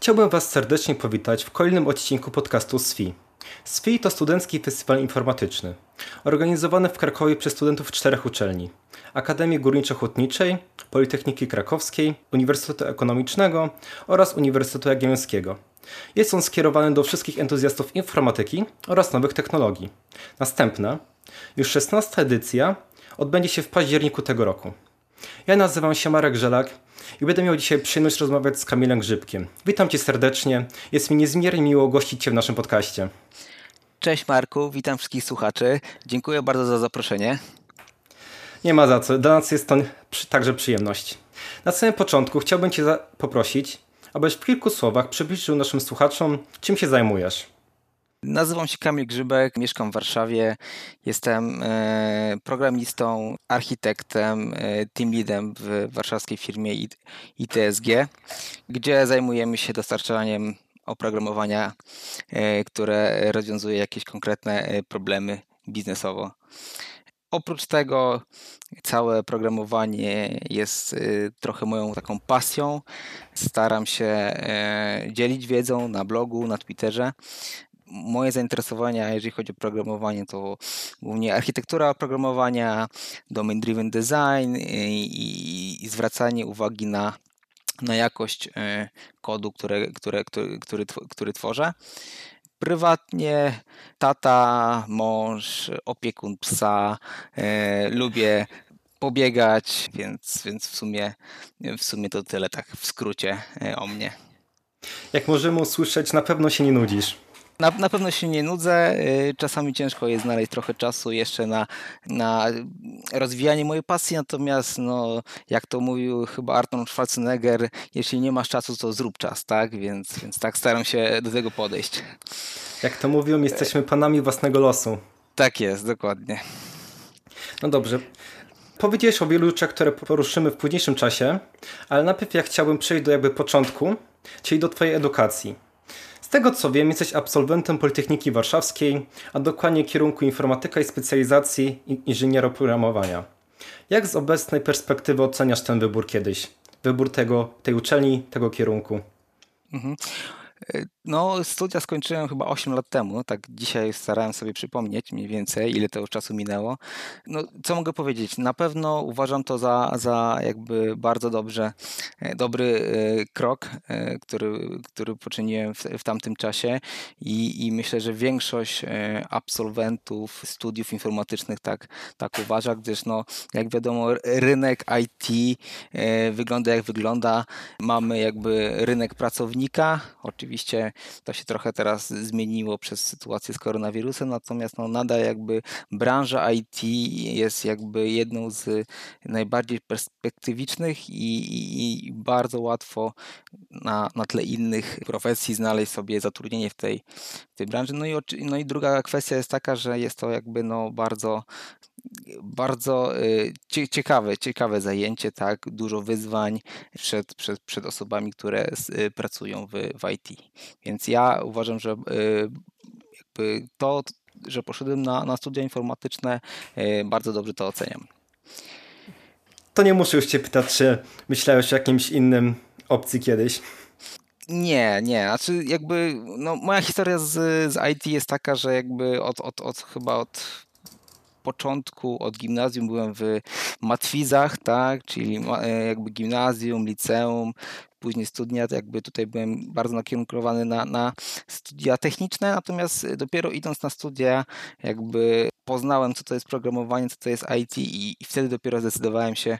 Chciałbym Was serdecznie powitać w kolejnym odcinku podcastu SFI. SFI to studencki festiwal informatyczny, organizowany w Krakowie przez studentów czterech uczelni. Akademii Górniczo-Hutniczej, Politechniki Krakowskiej, Uniwersytetu Ekonomicznego oraz Uniwersytetu Jagiellońskiego. Jest on skierowany do wszystkich entuzjastów informatyki oraz nowych technologii. Następna, już 16 edycja, odbędzie się w październiku tego roku. Ja nazywam się Marek Żelak i będę miał dzisiaj przyjemność rozmawiać z Kamilem Grzybkiem. Witam Cię serdecznie. Jest mi niezmiernie miło gościć Cię w naszym podcaście. Cześć Marku, witam wszystkich słuchaczy. Dziękuję bardzo za zaproszenie. Nie ma za co. Dla nas jest to także przyjemność. Na samym początku chciałbym Cię poprosić, abyś w kilku słowach przybliżył naszym słuchaczom, czym się zajmujesz. Nazywam się Kamil Grzybek, mieszkam w Warszawie. Jestem e, programistą, architektem, e, team leadem w warszawskiej firmie ITSG, gdzie zajmujemy się dostarczaniem oprogramowania, e, które rozwiązuje jakieś konkretne problemy biznesowo. Oprócz tego całe programowanie jest trochę moją taką pasją. Staram się dzielić wiedzą na blogu, na Twitterze moje zainteresowania, jeżeli chodzi o programowanie, to głównie architektura oprogramowania, domain-driven design i, i zwracanie uwagi na, na jakość e, kodu, które, które, który, który, który tworzę. Prywatnie tata, mąż, opiekun psa, e, lubię pobiegać, więc, więc w, sumie, w sumie to tyle tak w skrócie e, o mnie. Jak możemy usłyszeć, na pewno się nie nudzisz. Na, na pewno się nie nudzę. Y, czasami ciężko jest znaleźć trochę czasu jeszcze na, na rozwijanie mojej pasji, natomiast no, jak to mówił chyba Arnold Schwarzenegger, jeśli nie masz czasu, to zrób czas, tak? Więc, więc tak staram się do tego podejść. Jak to mówią, jesteśmy panami własnego losu. Tak jest, dokładnie. No dobrze. Powiedziałeś o wielu rzeczach, które poruszymy w późniejszym czasie, ale najpierw ja chciałbym przejść do jakby początku, czyli do Twojej edukacji. Z tego co wiem, jesteś absolwentem Politechniki Warszawskiej, a dokładnie kierunku informatyka i specjalizacji inżyniera programowania. Jak z obecnej perspektywy oceniasz ten wybór kiedyś? Wybór tego, tej uczelni, tego kierunku? Mhm. No, studia skończyłem chyba 8 lat temu. Tak dzisiaj starałem sobie przypomnieć mniej więcej, ile tego czasu minęło. No, co mogę powiedzieć? Na pewno uważam to za, za jakby bardzo dobrze, e, dobry e, krok, e, który, który poczyniłem w, w tamtym czasie i, i myślę, że większość absolwentów studiów informatycznych tak, tak uważa, gdyż no, jak wiadomo, rynek IT wygląda jak wygląda. Mamy jakby rynek pracownika, oczywiście to się trochę teraz zmieniło przez sytuację z koronawirusem, natomiast no, nadal jakby branża IT jest jakby jedną z najbardziej perspektywicznych i, i bardzo łatwo na, na tle innych profesji znaleźć sobie zatrudnienie w tej, w tej branży. No i, no i druga kwestia jest taka, że jest to jakby no bardzo bardzo y, ciekawe, ciekawe zajęcie, tak, dużo wyzwań przed, przed, przed osobami, które y, pracują w, w IT. Więc ja uważam, że y, jakby to, że poszedłem na, na studia informatyczne, bardzo dobrze to oceniam. To nie muszę już Cię pytać, czy myślałeś o jakimś innym opcji kiedyś? Nie, nie. Znaczy jakby, no moja historia z, z IT jest taka, że jakby od, od, od chyba od początku, od gimnazjum byłem w matwizach, tak, czyli e, jakby gimnazjum, liceum, później studia, jakby tutaj byłem bardzo nakierunkowany na, na studia techniczne, natomiast dopiero idąc na studia jakby poznałem, co to jest programowanie, co to jest IT i, i wtedy dopiero zdecydowałem się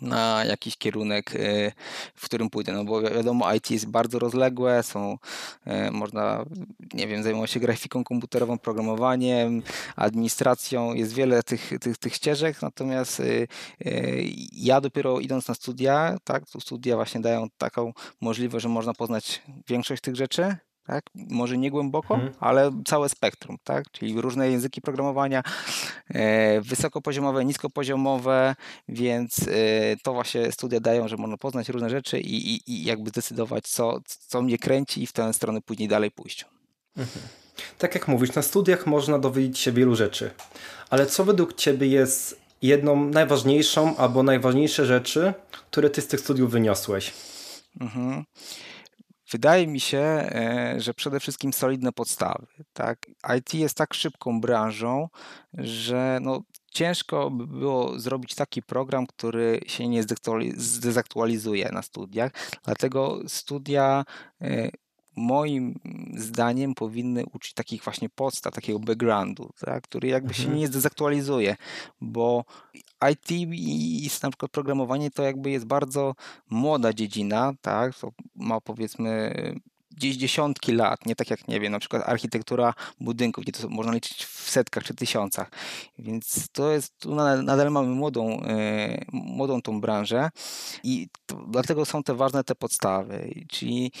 na jakiś kierunek, y, w którym pójdę. No bo wiadomo, IT jest bardzo rozległe, są, y, można, nie wiem, zajmować się grafiką komputerową, programowaniem, administracją, jest wiele tych, tych, tych ścieżek, natomiast y, ja dopiero idąc na studia, tak, tu studia właśnie dają taką możliwość, że można poznać większość tych rzeczy, tak? Może nie głęboko, hmm. ale całe spektrum, tak? Czyli różne języki programowania, e, wysokopoziomowe, niskopoziomowe, więc e, to właśnie studia dają, że można poznać różne rzeczy i, i, i jakby zdecydować, co, co mnie kręci i w tę stronę później dalej pójść. Mhm. Tak jak mówisz, na studiach można dowiedzieć się wielu rzeczy, ale co według Ciebie jest jedną najważniejszą albo najważniejsze rzeczy, które Ty z tych studiów wyniosłeś? Mhm Wydaje mi się, e, że przede wszystkim solidne podstawy. Tak? IT jest tak szybką branżą, że no, ciężko by było zrobić taki program, który się nie zdezaktualizuje na studiach. Dlatego studia e, moim zdaniem powinny uczyć takich właśnie podstaw, takiego backgroundu, tak, który jakby mhm. się nie zdezaktualizuje, bo IT i na przykład programowanie to jakby jest bardzo młoda dziedzina, tak, to ma powiedzmy gdzieś dziesiątki lat, nie tak jak, nie wiem, na przykład architektura budynków, gdzie to można liczyć w setkach czy tysiącach. Więc to jest, tu nadal mamy młodą, yy, młodą tą branżę i to, dlatego są te ważne te podstawy. Czyli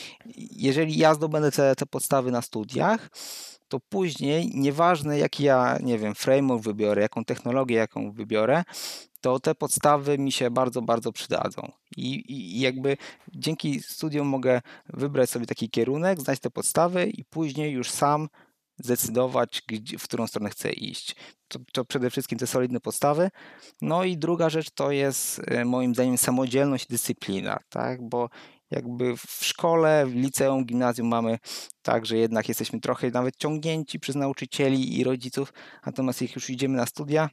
jeżeli ja zdobędę te, te podstawy na studiach, to później, nieważne jaki ja, nie wiem, framework wybiorę, jaką technologię, jaką wybiorę, to te podstawy mi się bardzo, bardzo przydadzą. I, I, jakby dzięki studium mogę wybrać sobie taki kierunek, znać te podstawy i później już sam zdecydować, gdzie, w którą stronę chcę iść. To, to, przede wszystkim te solidne podstawy. No i druga rzecz to jest e, moim zdaniem samodzielność i dyscyplina, tak? Bo jakby w szkole, w liceum, gimnazjum mamy tak, że jednak jesteśmy trochę nawet ciągnięci przez nauczycieli i rodziców, natomiast jak już idziemy na studia,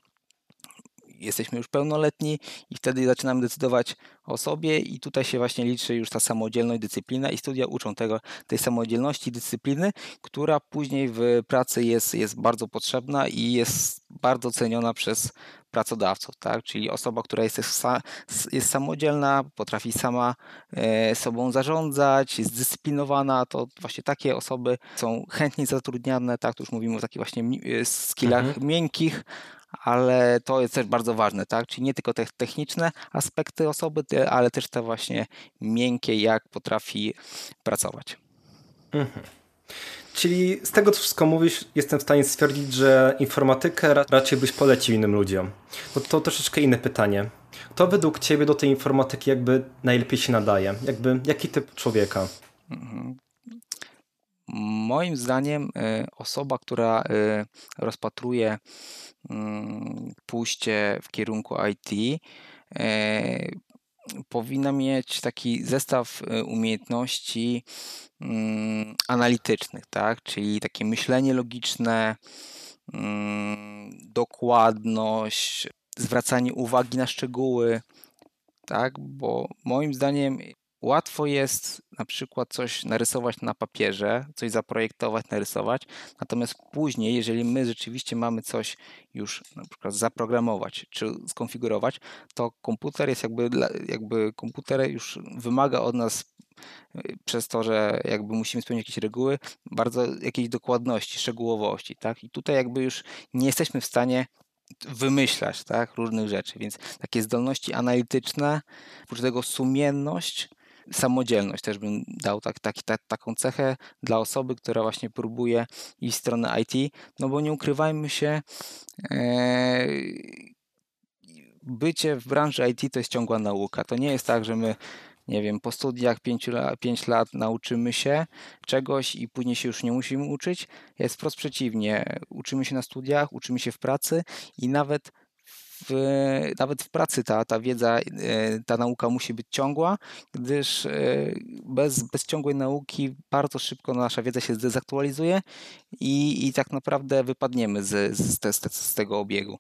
jesteśmy już pełnoletni i wtedy zaczynamy decydować o sobie i tutaj się właśnie liczy już ta samodzielność, dyscyplina i studia uczą tego, tej samodzielności, dyscypliny, która później w pracy jest, jest bardzo potrzebna i jest bardzo ceniona przez pracodawców, tak? czyli osoba, która jest, jest samodzielna, potrafi sama e, sobą zarządzać, jest zdyscyplinowana, to właśnie takie osoby są chętnie zatrudniane, tak, tu już mówimy o takich właśnie e, skillach mhm. miękkich, ale to jest też bardzo ważne, tak? Czyli nie tylko te techniczne aspekty osoby, ale też te właśnie miękkie, jak potrafi pracować. Mhm. Czyli z tego, co wszystko mówisz, jestem w stanie stwierdzić, że informatykę raczej byś polecił innym ludziom. Bo to troszeczkę inne pytanie. Kto według Ciebie do tej informatyki jakby najlepiej się nadaje? Jakby, jaki typ człowieka? Mhm. Moim zdaniem y, osoba, która y, rozpatruje mm, pójście w kierunku IT, y, powinna mieć taki zestaw umiejętności mm, analitycznych, tak? czyli takie myślenie logiczne, mm, dokładność, zwracanie uwagi na szczegóły, tak? bo moim zdaniem Łatwo jest na przykład coś narysować na papierze, coś zaprojektować, narysować, natomiast później, jeżeli my rzeczywiście mamy coś już na przykład zaprogramować czy skonfigurować, to komputer jest jakby, jakby komputer już wymaga od nas y, przez to, że jakby musimy spełnić jakieś reguły, bardzo jakiejś dokładności, szczegółowości, tak? I tutaj jakby już nie jesteśmy w stanie wymyślać tak, różnych rzeczy, więc takie zdolności analityczne, oprócz tego sumienność, samodzielność też bym dał tak, tak, tak, taką cechę dla osoby, która właśnie próbuje iść w stronę IT, no bo nie ukrywajmy się, e, bycie w branży IT to jest ciągła nauka. To nie jest tak, że my nie wiem, po studiach 5 lat, 5 lat nauczymy się czegoś i później się już nie musimy uczyć. Jest wprost przeciwnie. Uczymy się na studiach, uczymy się w pracy i nawet w, nawet w pracy ta, ta wiedza, e, ta nauka musi być ciągła, gdyż e, bez, bez ciągłej nauki bardzo szybko nasza wiedza się zdezaktualizuje i, i tak naprawdę wypadniemy z, z, te, z tego obiegu.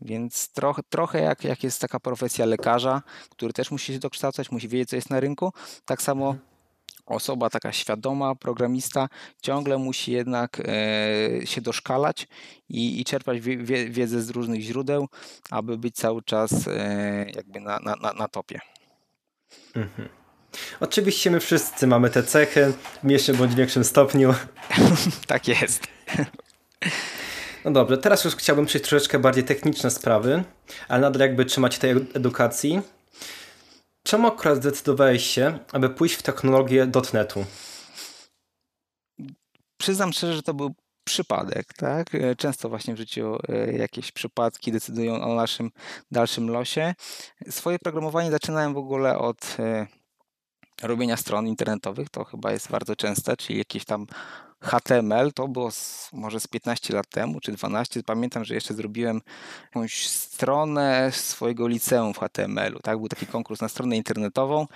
Więc trochę, trochę jak, jak jest taka profesja lekarza, który też musi się dokształcać, musi wiedzieć, co jest na rynku, tak samo mhm osoba taka świadoma, programista, ciągle musi jednak e, się doszkalać i, i czerpać wie, wiedzę z różnych źródeł, aby być cały czas e, jakby na, na, na topie. Mhm. Oczywiście my wszyscy mamy te cechy w mniejszym bądź większym stopniu. tak jest. No dobrze, teraz już chciałbym przejść troszeczkę bardziej techniczne sprawy, ale nadal jakby trzymać tej edukacji. Czemu akurat zdecydowałeś się, aby pójść w technologię .NETu? Przyznam szczerze, że to był przypadek, tak? E, często właśnie w życiu e, jakieś przypadki decydują o naszym dalszym losie. Swoje programowanie zaczynałem w ogóle od e, robienia stron internetowych, to chyba jest bardzo częste, czyli jakieś tam HTML, to było z, może z 15 lat temu, czy 12. Pamiętam, że jeszcze zrobiłem jakąś stronę swojego liceum w HTML-u. Tak? Był taki konkurs na stronę internetową.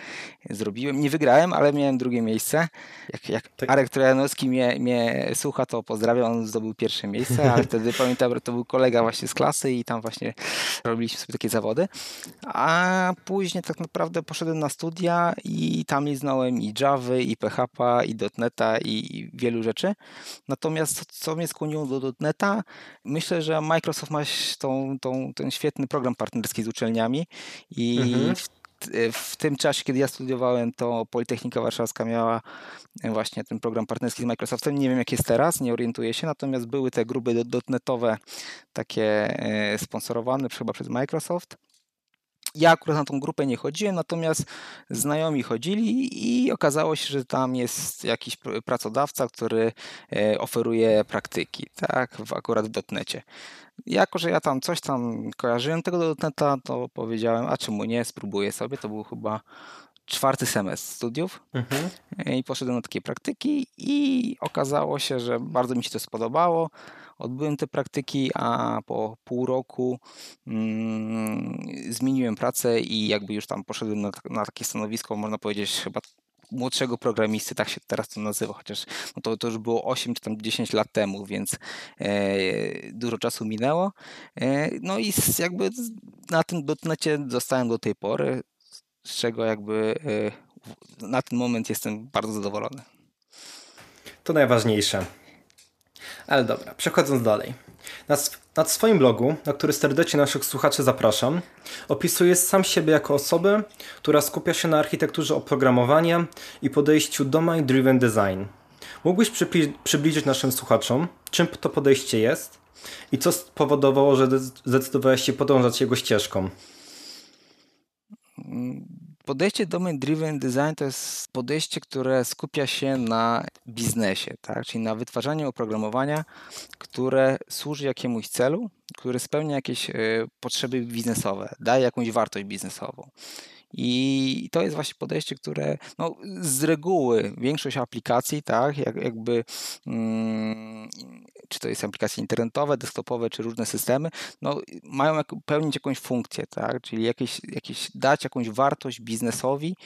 Zrobiłem, nie wygrałem, ale miałem drugie miejsce. Jak, jak tak. Arek Trojanowski mnie, mnie słucha, to pozdrawiam, on zdobył pierwsze miejsce, ale wtedy pamiętam, że to był kolega właśnie z klasy i tam właśnie robiliśmy sobie takie zawody. A później tak naprawdę poszedłem na studia i tam liznąłem i Java, i PHP, i .NETA, i wielu rzeczy. Natomiast co mnie skłoniło do .NETA? Myślę, że Microsoft ma tą, tą, ten świetny program partnerski z uczelniami i mhm. w, tym czasie, kiedy ja studiowałem, to Politechnika Warszawska miała właśnie ten program partnerski z Microsoftem. Nie wiem, jak jest teraz, nie orientuję się, natomiast były te grupy dotnetowe takie e, sponsorowane chyba przez Microsoft. Ja akurat na tą grupę nie chodziłem, natomiast znajomi chodzili i okazało się, że tam jest jakiś pracodawca, który e, oferuje praktyki, tak, w, akurat w dotnecie. Jako, że ja tam coś tam kojarzyłem tego dotneta, to powiedziałem, a czemu nie, spróbuję sobie. To był chyba czwarty semestr studiów mhm. I poszedłem na takie praktyki i okazało się, że bardzo mi się to spodobało. Odbyłem te praktyki, a po pół roku mm, zmieniłem pracę i jakby już tam poszedłem na, na takie stanowisko, można powiedzieć, chyba młodszego programisty, tak się teraz to nazywa, chociaż no to, to już było 8 czy tam 10 lat temu, więc e, dużo czasu minęło. E, no i jakby na tym dotnecie zostałem do tej pory, z czego jakby e, na ten moment jestem bardzo zadowolony. To najważniejsze. Ale dobra, przechodząc dalej. Na, na swoim blogu, na który serdecznie naszych słuchaczy zapraszam, opisujesz sam siebie jako osobę, która skupia się na architekturze oprogramowania i podejściu Domain Driven Design. Mógłbyś przybliżyć naszym słuchaczom, czym to podejście jest i co spowodowało, że zdecydowałeś się podążać jego ścieżką? Podejście Domain Driven Design to jest podejście, które skupia się na biznesie, tak? czyli na wytwarzaniu oprogramowania, które służy jakiemuś celu, które spełnia jakieś e, potrzeby biznesowe, daje jakąś wartość biznesową. I to jest właśnie podejście, które no, z reguły większość aplikacji, tak, jak, jakby mm, czy to jest aplikacje internetowe, desktopowe, czy różne systemy, no, mają jak, pełnić jakąś funkcję, tak, czyli jakieś, jakieś dać jakąś wartość biznesowi,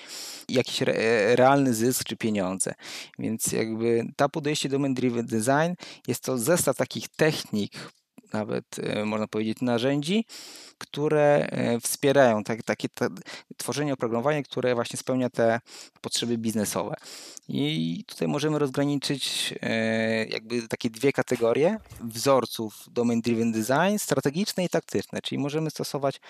jakiś re, realny zysk czy pieniądze. Więc jakby ta podejście Domain Driven Design jest to zestaw takich technik, nawet e, można powiedzieć narzędzi, które e, wspierają tak, takie tworzenie oprogramowania, które właśnie spełnia te potrzeby biznesowe. I tutaj możemy rozgraniczyć e, jakby takie dwie kategorie wzorców Domain Driven Design, strategiczne i taktyczne, czyli możemy stosować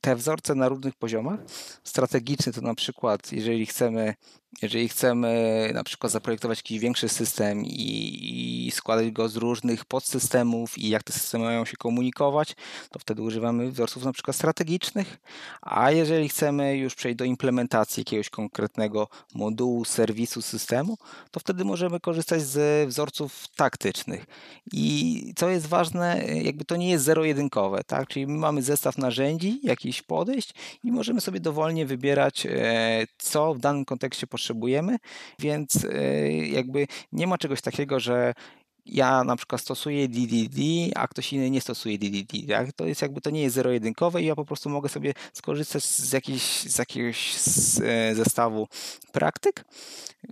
te wzorce na różnych poziomach. Strategiczny to na przykład, jeżeli chcemy jeżeli chcemy na przykład zaprojektować jakiś większy system i, i, składać go z różnych podsystemów i jak te systemy mają się komunikować, to wtedy używamy wzorców na przykład strategicznych, a jeżeli chcemy już przejść do implementacji jakiegoś konkretnego modułu, serwisu, systemu, to wtedy możemy korzystać z wzorców taktycznych. I co jest ważne, jakby to nie jest zero-jedynkowe, tak? Czyli my mamy zestaw narzędzi, jakichś podejść i możemy sobie dowolnie wybierać, e, co w danym kontekście potrzebujemy, więc e, jakby nie ma czegoś takiego, że ja na przykład stosuję DDD, a ktoś inny nie stosuje DDD. Tak? To jest jakby to nie jest zero-jedynkowe i ja po prostu mogę sobie skorzystać z, z jakiegoś e, zestawu praktyk,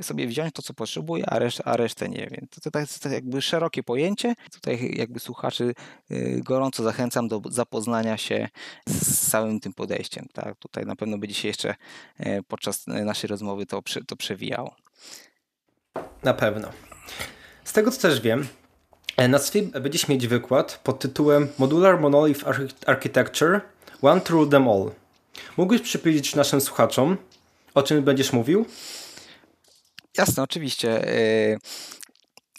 sobie wziąć to, co potrzebuję, a, reszt, a resztę nie wiem. To, to, jest jakby szerokie pojęcie. Tutaj jakby słuchaczy e, gorąco zachęcam do zapoznania się z całym tym podejściem. Tak? Tutaj na pewno będzie się jeszcze e, podczas naszej rozmowy to, to przewijało. Na pewno. Z tego co też wiem, e, na SWI będziesz mieć wykład pod tytułem Modular Monolith Architecture One Rule Them All. Mógłbyś przybliżyć naszym słuchaczom, o czym będziesz mówił? Jasne, oczywiście. E,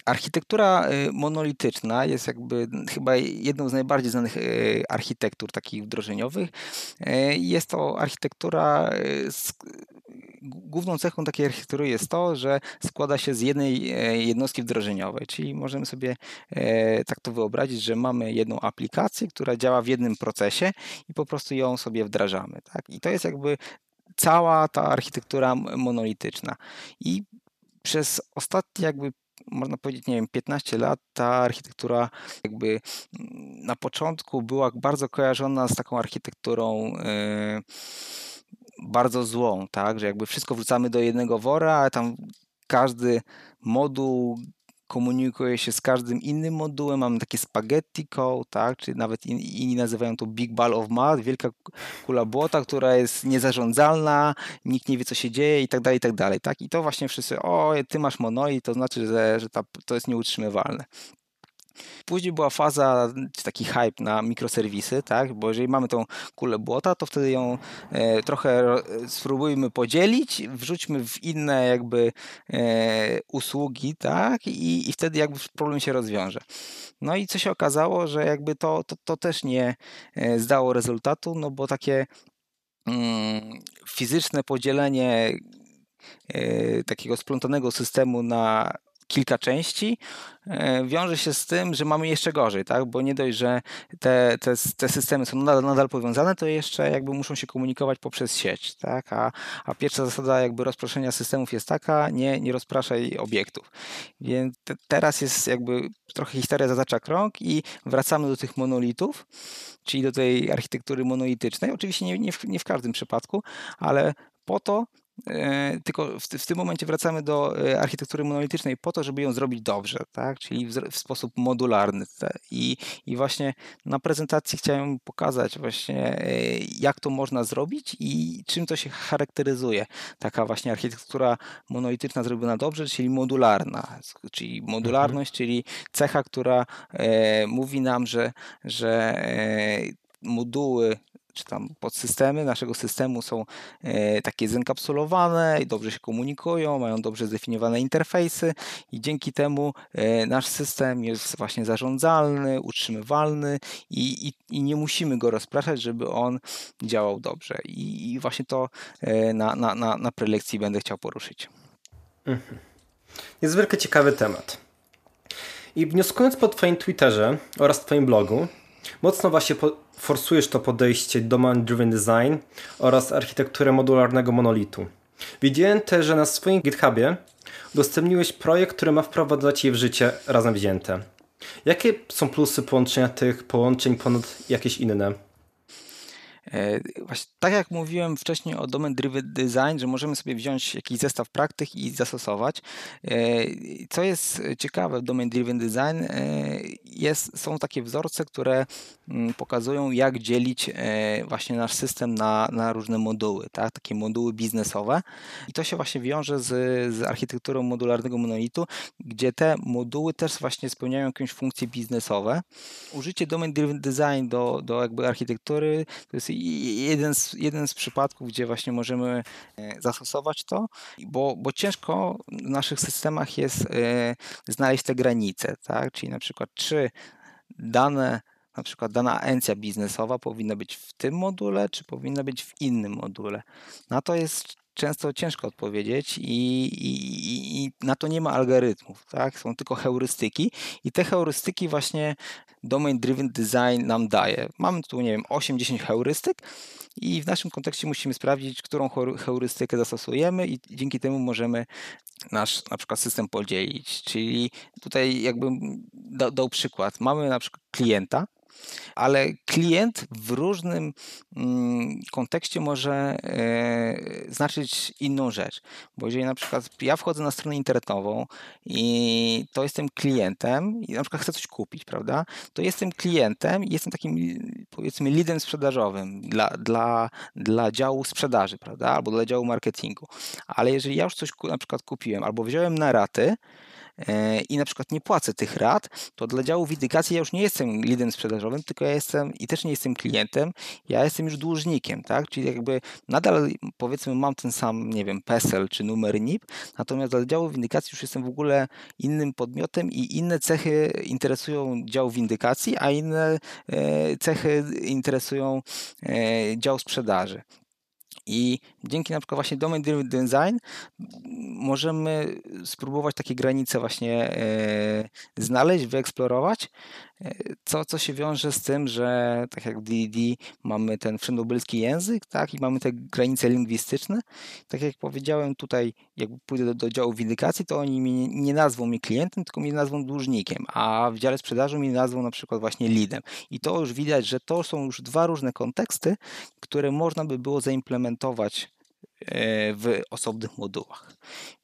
architektura e, monolityczna jest jakby chyba jedną z najbardziej znanych architektur takich wdrożeniowych. Jest to architektura główną cechą takiej architektury jest to, że składa się z jednej e, jednostki wdrożeniowej, czyli możemy sobie e, tak to wyobrazić, że mamy jedną aplikację, która działa w jednym procesie i po prostu ją sobie wdrażamy. Tak? I to jest jakby cała ta architektura monolityczna. I przez ostatnie jakby można powiedzieć, nie wiem, 15 lat ta architektura jakby mm, na początku była bardzo kojarzona z taką architekturą yy, bardzo złą, tak, że jakby wszystko wrzucamy do jednego wora, a tam każdy moduł komunikuje się z każdym innym modułem, mamy takie spaghetti code, tak, czy nawet inni nazywają to big ball of mud, wielka kula błota, która jest niezarządzalna, nikt nie wie, co się dzieje i tak dalej, i tak dalej, tak, i to właśnie wszyscy, o, ty masz monolit, to znaczy, że, że ta, to jest nieutrzymywalne. Później była faza, taki hype na mikroserwisy, tak? Bo jeżeli mamy tą kulę błota, to wtedy ją e, trochę spróbujmy podzielić, wrzućmy w inne jakby e, usługi, tak? I, I wtedy jakby problem się rozwiąże. No i co się okazało, że jakby to, to, to też nie e, zdało rezultatu, no bo takie mm, fizyczne podzielenie e, takiego splątanego systemu na kilka części, e, wiąże się z tym, że mamy jeszcze gorzej, tak? bo nie dość, że te, te, te systemy są nadal, nadal powiązane, to jeszcze jakby muszą się komunikować poprzez sieć. Tak? A, a pierwsza zasada jakby rozproszenia systemów jest taka, nie, nie rozpraszaj obiektów. Więc te, teraz jest jakby trochę historia zatacza krąg i wracamy do tych monolitów, czyli do tej architektury monolitycznej. Oczywiście nie, nie, w, nie w każdym przypadku, ale po to, tylko w, w, tym momencie wracamy do e, architektury monolitycznej po to, żeby ją zrobić dobrze, tak? czyli w, w sposób modularny. I, I właśnie na prezentacji chciałem pokazać właśnie e, jak to można zrobić i czym to się charakteryzuje. Taka właśnie architektura monolityczna zrobiona dobrze, czyli modularna, czyli modularność, mhm. czyli cecha, która e, mówi nam, że, że e, moduły czy tam podsystemy naszego systemu są e, takie zenkapsulowane i dobrze się komunikują, mają dobrze zdefiniowane interfejsy i dzięki temu e, nasz system jest właśnie zarządzalny, utrzymywalny i, i, i nie musimy go rozpraszać, żeby on działał dobrze. I, i właśnie to e, na, na, na, na prelekcji będę chciał poruszyć. Mhm. Niezwykle ciekawy temat. I wnioskując po Twoim Twitterze oraz Twoim blogu, mocno właśnie po forsujesz to podejście Domain Driven Design oraz architekturę modularnego monolitu. Widziałem też, że na swoim GitHubie udostępniłeś projekt, który ma wprowadzać je w życie razem wzięte. Jakie są plusy połączenia tych połączeń ponad jakieś inne? E, właśnie tak jak mówiłem wcześniej o Domain Driven Design, że możemy sobie wziąć jakiś zestaw praktyk i zastosować. E, co jest ciekawe w Domain Driven Design, e, jest, są takie wzorce, które mm, pokazują jak dzielić właśnie nasz system na, na różne moduły, tak? takie moduły biznesowe. I to się właśnie wiąże z, z architekturą modularnego monolitu, gdzie te moduły też właśnie spełniają jakieś funkcje biznesowe. Użycie Domain Driven Design do, do jakby architektury to jest jeden z, jeden z przypadków, gdzie właśnie możemy e, zastosować to, bo, bo ciężko w naszych systemach jest e, znaleźć te granice, tak? czyli na przykład czy dane na przykład dana agencja biznesowa powinna być w tym module, czy powinna być w innym module. Na to jest często ciężko odpowiedzieć i, i, i, na to nie ma algorytmów, tak? są tylko heurystyki i te heurystyki właśnie Domain Driven Design nam daje. Mamy tu, nie wiem, 8-10 heurystyk i w naszym kontekście musimy sprawdzić, którą heurystykę zastosujemy i dzięki temu możemy nasz na przykład system podzielić. Czyli tutaj jakbym dał, dał przykład. Mamy na przykład klienta, ale klient w różnym mm, kontekście może e, znaczyć inną rzecz. Bo jeżeli na przykład ja wchodzę na stronę internetową i to jestem klientem i na przykład chcę coś kupić, prawda? To jestem klientem i jestem takim powiedzmy leadem sprzedażowym dla, dla, dla działu sprzedaży, prawda? Albo dla działu marketingu. Ale jeżeli ja już coś na przykład kupiłem albo wziąłem na raty, i na przykład nie płacę tych rat, to dla działu windykacji ja już nie jestem lidem sprzedażowym, tylko ja jestem i też nie jestem klientem, ja jestem już dłużnikiem, tak? Czyli jakby nadal powiedzmy mam ten sam, nie wiem, PESEL czy numer NIP, natomiast dla działu windykacji już jestem w ogóle innym podmiotem i inne cechy interesują dział windykacji, a inne e, cechy interesują e, dział sprzedaży. I dzięki na przykład właśnie domain driven design możemy spróbować takie granice właśnie e, znaleźć, wyeksplorować, e, co, co się wiąże z tym, że tak jak w DDD mamy ten wszędobylski język, tak, i mamy te granice lingwistyczne. Tak jak powiedziałem tutaj, jak pójdę do, do działu windykacji, to oni mnie nie nazwą mi klientem, tylko mnie nazwą dłużnikiem, a w dziale sprzedaży mi nazwą na przykład właśnie leadem. I to już widać, że to są już dwa różne konteksty, które można by było zaimplementować w osobnych modułach.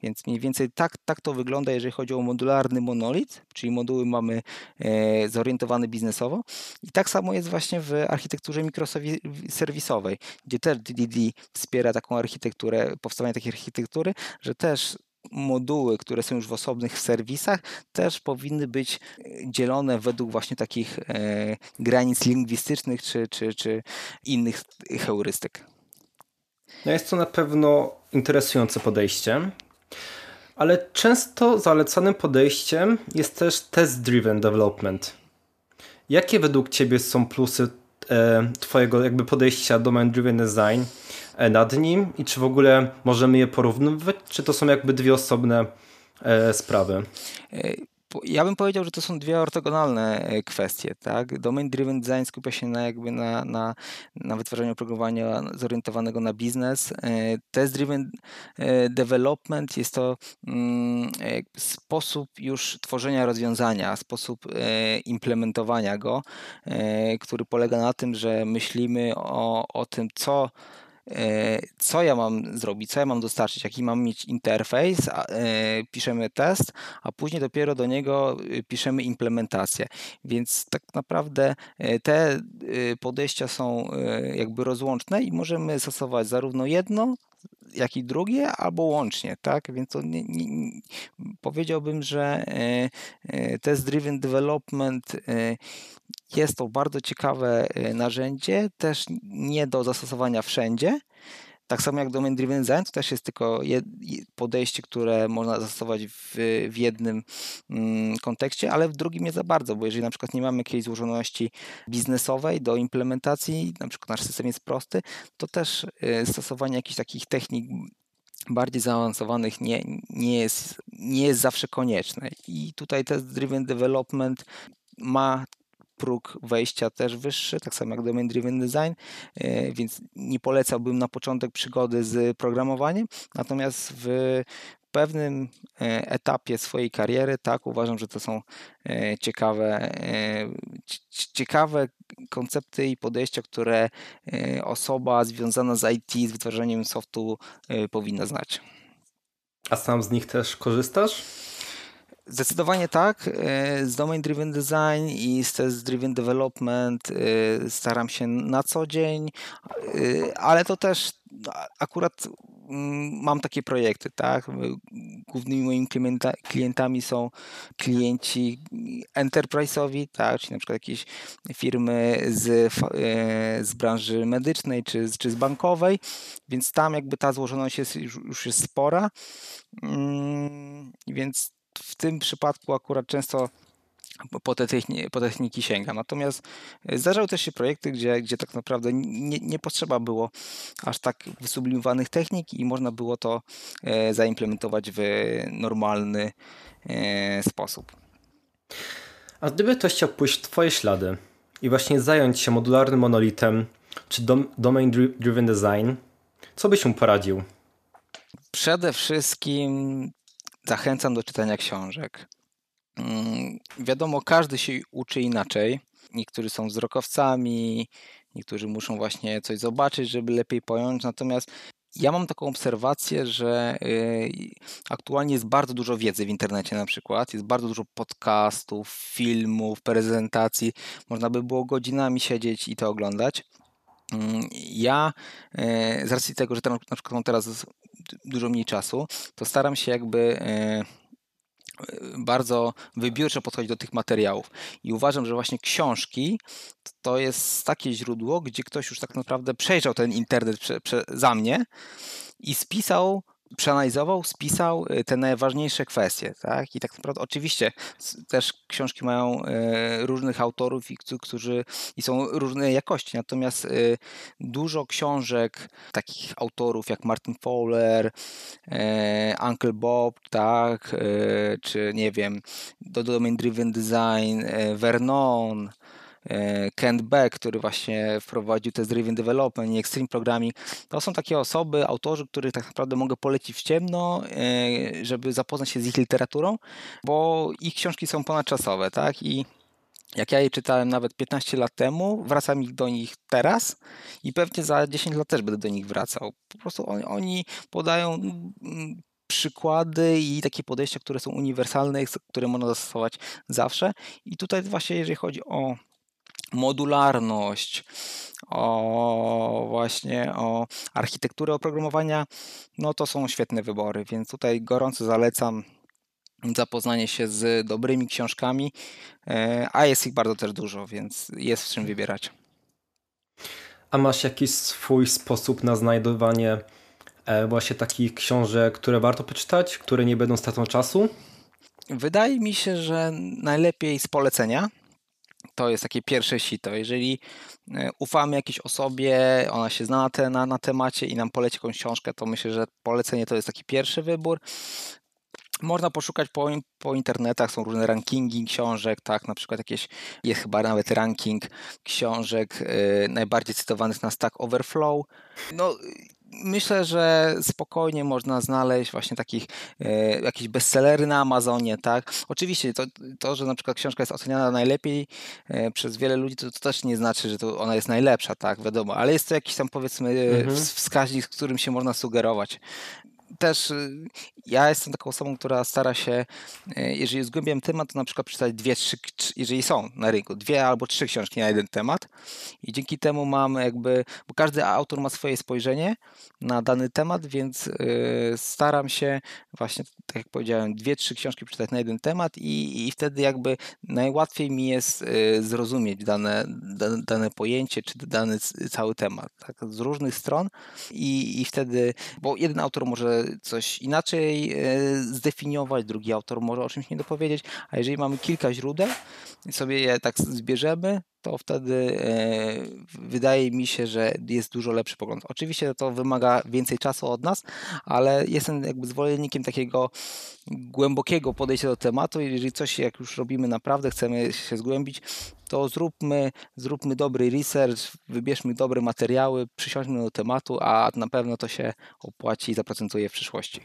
Więc mniej więcej tak, tak to wygląda, jeżeli chodzi o modularny monolit, czyli moduły mamy e, zorientowane biznesowo. I tak samo jest właśnie w architekturze mikroserwisowej, gdzie też DDD wspiera taką architekturę, powstawanie takiej architektury, że też moduły, które są już w osobnych serwisach, też powinny być dzielone według właśnie takich e, granic lingwistycznych czy, czy, czy innych heurystyk. No jest to na pewno interesujące podejście, ale często zalecanym podejściem jest też test-driven development. Jakie według Ciebie są plusy e, Twojego jakby podejścia domain-driven design e, nad nim i czy w ogóle możemy je porównywać, czy to są jakby dwie osobne e, sprawy? Ja bym powiedział, że to są dwie ortogonalne e, kwestie. Tak? Domain Driven Design skupia się na, jakby na, na, na wytwarzaniu oprogramowania zorientowanego na biznes. E, Test Driven e, Development jest to mm, sposób już tworzenia rozwiązania, sposób implementowania go, który polega na tym, że myślimy o, o tym, co co ja mam zrobić, co ja mam dostarczyć, jaki mam mieć interfejs, e, piszemy test, a później dopiero do niego y, piszemy implementację. Więc tak naprawdę e, te y, podejścia są jakby rozłączne i możemy stosować zarówno jedno, jak i drugie, albo łącznie, tak? Więc to nie, nie, powiedziałbym, że test driven development jest to bardzo ciekawe y, narzędzie, też nie do zastosowania wszędzie. Tak samo jak Domain Driven Design, to też jest tylko podejście, które można zastosować w, w jednym mm, kontekście, ale w drugim nie za bardzo, bo jeżeli na przykład nie mamy jakiejś złożoności biznesowej do implementacji, na przykład nasz system jest prosty, to też y, stosowanie jakichś takich technik bardziej zaawansowanych nie, nie, jest, nie jest zawsze konieczne. I tutaj test driven development ma próg wejścia też wyższy, tak samo jak Domain Driven Design, e, więc nie polecałbym na początek przygody z programowaniem, natomiast w pewnym e, etapie swojej kariery, tak, uważam, że to są e, ciekawe, ciekawe koncepty i podejścia, które osoba związana z IT, z wytwarzaniem softu powinna znać. A sam z nich też korzystasz? Zdecydowanie tak. E, z Domain Driven Design i z Test Driven Development e, staram się na co dzień, e, ale to też akurat mm, mam takie projekty, tak? Głównymi moimi klientami są klienci enterprise'owi, tak? Czyli na przykład jakieś firmy z, z branży medycznej czy, czy z bankowej, więc tam jakby ta złożoność jest, już jest spora, mm, więc w tym przypadku akurat często po te, techni po techniki sięgam. Natomiast e, zdarzały też się projekty, gdzie, gdzie tak naprawdę nie, nie potrzeba było aż tak wysublimowanych technik i można było to e, zaimplementować w normalny e, sposób. A gdyby ktoś chciał pójść w Twoje ślady i właśnie zająć się modularnym monolitem czy dom domain driven design, co byś mu poradził? Przede wszystkim zachęcam do czytania książek. Mm, wiadomo, każdy się uczy inaczej. Niektórzy są wzrokowcami, niektórzy muszą właśnie coś zobaczyć, żeby lepiej pojąć. Natomiast ja mam taką obserwację, że y, aktualnie jest bardzo dużo wiedzy w internecie na przykład, jest bardzo dużo podcastów, filmów, prezentacji. Można by było godzinami siedzieć i to oglądać. Mm, ja y, z racji tego, że na przykład mam teraz dużo mniej czasu, to staram się jakby e, bardzo wybiórczo podchodzić do tych materiałów. I uważam, że właśnie książki to jest takie źródło, gdzie ktoś już tak naprawdę przejrzał ten internet prze, prze, za mnie i spisał przeanalizował, spisał y, te najważniejsze kwestie, tak? I tak naprawdę oczywiście też książki mają y, różnych autorów i którzy i są różnej jakości, natomiast y, dużo książek takich autorów jak Martin Fowler, Uncle Bob, tak, czy nie wiem, Domain Driven Design, Vernon, Kent Beck, który właśnie wprowadził test driven development i extreme programming. To są takie osoby, autorzy, których tak naprawdę mogę polecić w ciemno, e, żeby zapoznać się z ich literaturą, bo ich książki są ponadczasowe, tak? I jak ja je czytałem nawet 15 lat temu, wracam do nich teraz i pewnie za 10 lat też będę do nich wracał. Po prostu oni, oni podają mm, przykłady i takie podejścia, które są uniwersalne, które można zastosować zawsze. I tutaj właśnie jeżeli chodzi o modularność, o właśnie o architekturę oprogramowania, no to są świetne wybory, więc tutaj gorąco zalecam zapoznanie się z dobrymi książkami, e, a jest ich bardzo też dużo, więc jest w czym wybierać. A masz jakiś swój sposób na znajdowanie e, właśnie takich książek, które warto poczytać, które nie będą stratą czasu? Wydaje mi się, że najlepiej z polecenia to jest takie pierwsze sito. Jeżeli e, ufamy jakiejś osobie, ona się zna na, te, na, na temacie i nam poleci jakąś książkę, to myślę, że polecenie to jest taki pierwszy wybór. Można poszukać po, po internetach, są różne rankingi książek, tak, na przykład jakieś, jest chyba nawet ranking książek yy, najbardziej cytowanych na Stack Overflow. No, myślę, że spokojnie można znaleźć właśnie takich e, jakieś bestsellery na Amazonie, tak? Oczywiście to, to, że na przykład książka jest oceniana najlepiej e, przez wiele ludzi, to, to też nie znaczy, że to ona jest najlepsza, tak? Wiadomo, ale jest to jakiś tam powiedzmy mhm. wskaźnik, z którym się można sugerować też y, ja jestem taką osobą, która stara się, y, jeżeli zgłębiam temat, to na przykład przeczytać dwie, trzy, jeżeli są na rynku, dwie albo trzy książki na jeden temat. I dzięki temu mam jakby, bo każdy autor ma swoje spojrzenie na dany temat, więc y, staram się właśnie, tak jak powiedziałem, dwie, trzy książki przeczytać na jeden temat i, i wtedy jakby najłatwiej mi jest zrozumieć dane, dane, pojęcie, czy dany cały temat, tak, z różnych stron. I, i wtedy, bo jeden autor może coś inaczej e, zdefiniować, drugi autor może o czymś nie dopowiedzieć, a jeżeli mamy kilka źródeł i sobie je tak zbierzemy, to wtedy e, wydaje mi się, że jest dużo lepszy pogląd. Oczywiście to wymaga więcej czasu od nas, ale jestem jakby zwolennikiem takiego głębokiego podejścia do tematu. Jeżeli coś, jak już robimy naprawdę, chcemy się zgłębić, to zróbmy, zróbmy dobry research, wybierzmy dobre materiały, przysiądźmy do tematu, a na pewno to się opłaci i zaprocentuje w przyszłości.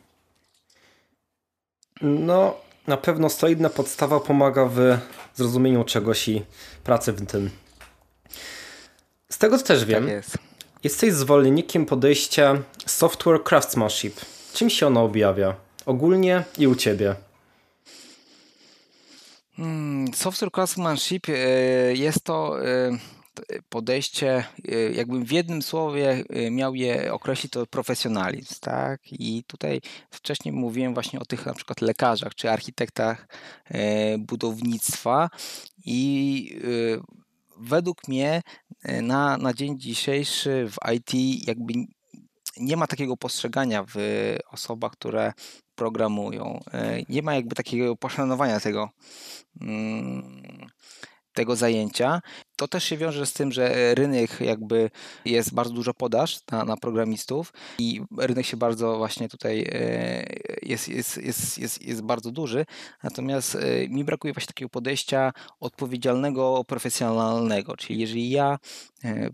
No, na pewno solidna podstawa pomaga w zrozumieniu czegoś i pracy w tym. Z tego co też wiem, tak jest. jesteś zwolennikiem podejścia software craftsmanship. Czym się ono objawia? Ogólnie i u ciebie. Hmm, software craftsmanship e, jest to e, podejście, e, jakbym w jednym słowie miał je określić, to profesjonalizm, tak? I tutaj wcześniej mówiłem właśnie o tych na przykład lekarzach czy architektach budownictwa i według mnie na, na dzień dzisiejszy w IT jakby nie ma takiego postrzegania w osobach, które programują. E, nie ma jakby takiego poszanowania tego, mm, tego zajęcia. To też się wiąże z tym, że rynek jakby jest bardzo dużo podaż na, na programistów i rynek się bardzo właśnie tutaj e, jest, jest, jest, jest, jest bardzo duży. Natomiast e, mi brakuje właśnie takiego podejścia odpowiedzialnego, profesjonalnego. Czyli jeżeli ja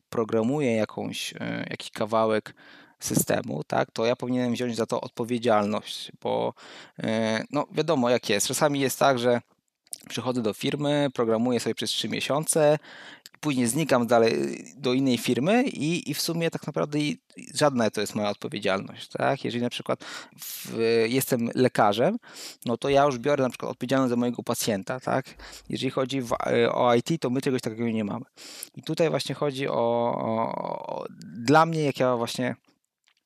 programuję jakąś, jakiś kawałek systemu, tak, to ja powinienem wziąć za to odpowiedzialność, bo e, no wiadomo jak jest. Czasami jest tak, że przychodzę do firmy, programuję sobie przez 3 miesiące, później znikam dalej do innej firmy i, i w sumie tak naprawdę żadna to jest moja odpowiedzialność. Tak? Jeżeli na przykład w, jestem lekarzem, no to ja już biorę na przykład odpowiedzialność za mojego pacjenta. Tak? Jeżeli chodzi w, o IT, to my czegoś takiego nie mamy. I tutaj właśnie chodzi o, o, o dla mnie, jak ja właśnie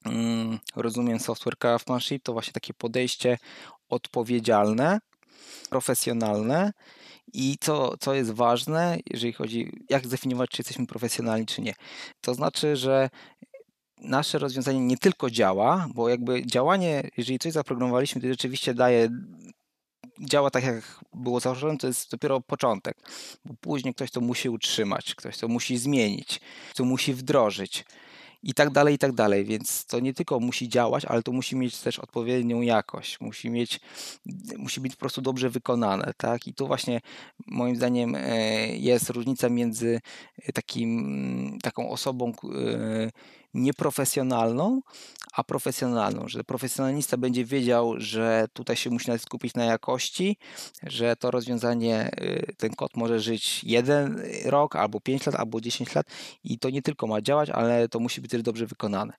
Mm, rozumiem software craftsmanship, to właśnie takie podejście odpowiedzialne, profesjonalne i co, co jest ważne, jeżeli chodzi, jak zdefiniować, czy jesteśmy profesjonalni, czy nie. To znaczy, że nasze rozwiązanie nie tylko działa, bo jakby działanie, jeżeli coś zaprogramowaliśmy, to rzeczywiście daje działa tak, jak było założone, to jest dopiero początek. Bo później ktoś to musi utrzymać, ktoś to musi zmienić, to musi wdrożyć i tak dalej, i tak dalej. Więc to nie tylko musi działać, ale to musi mieć też odpowiednią jakość, musi mieć, musi być po prostu dobrze wykonane, tak? I tu właśnie moim zdaniem e, jest różnica między takim, taką osobą e, nieprofesjonalną, a profesjonalną, że profesjonalista będzie wiedział, że tutaj się musi skupić na jakości, że to rozwiązanie, y, ten kod może żyć jeden rok, albo 5 lat, albo 10 lat i to nie tylko ma działać, ale to musi być też dobrze wykonane.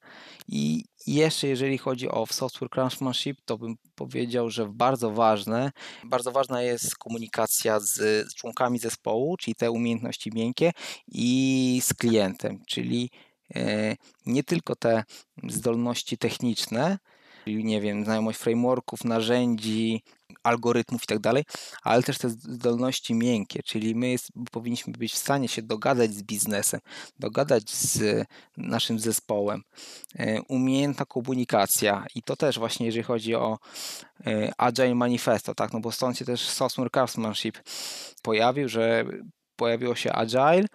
I jeszcze jeżeli chodzi o software craftsmanship, to bym powiedział, że bardzo ważne, bardzo ważna jest komunikacja z członkami zespołu, czyli te umiejętności miękkie i z klientem, czyli nie tylko te zdolności techniczne, czyli nie wiem, znajomość frameworków, narzędzi, algorytmów i tak dalej, ale też te zdolności miękkie, czyli my jest, powinniśmy być w stanie się dogadać z biznesem, dogadać z naszym zespołem, e, umiejętna komunikacja i to też właśnie jeżeli chodzi o e, Agile Manifesto, tak, no bo stąd się też software craftsmanship pojawił, że pojawiło się Agile,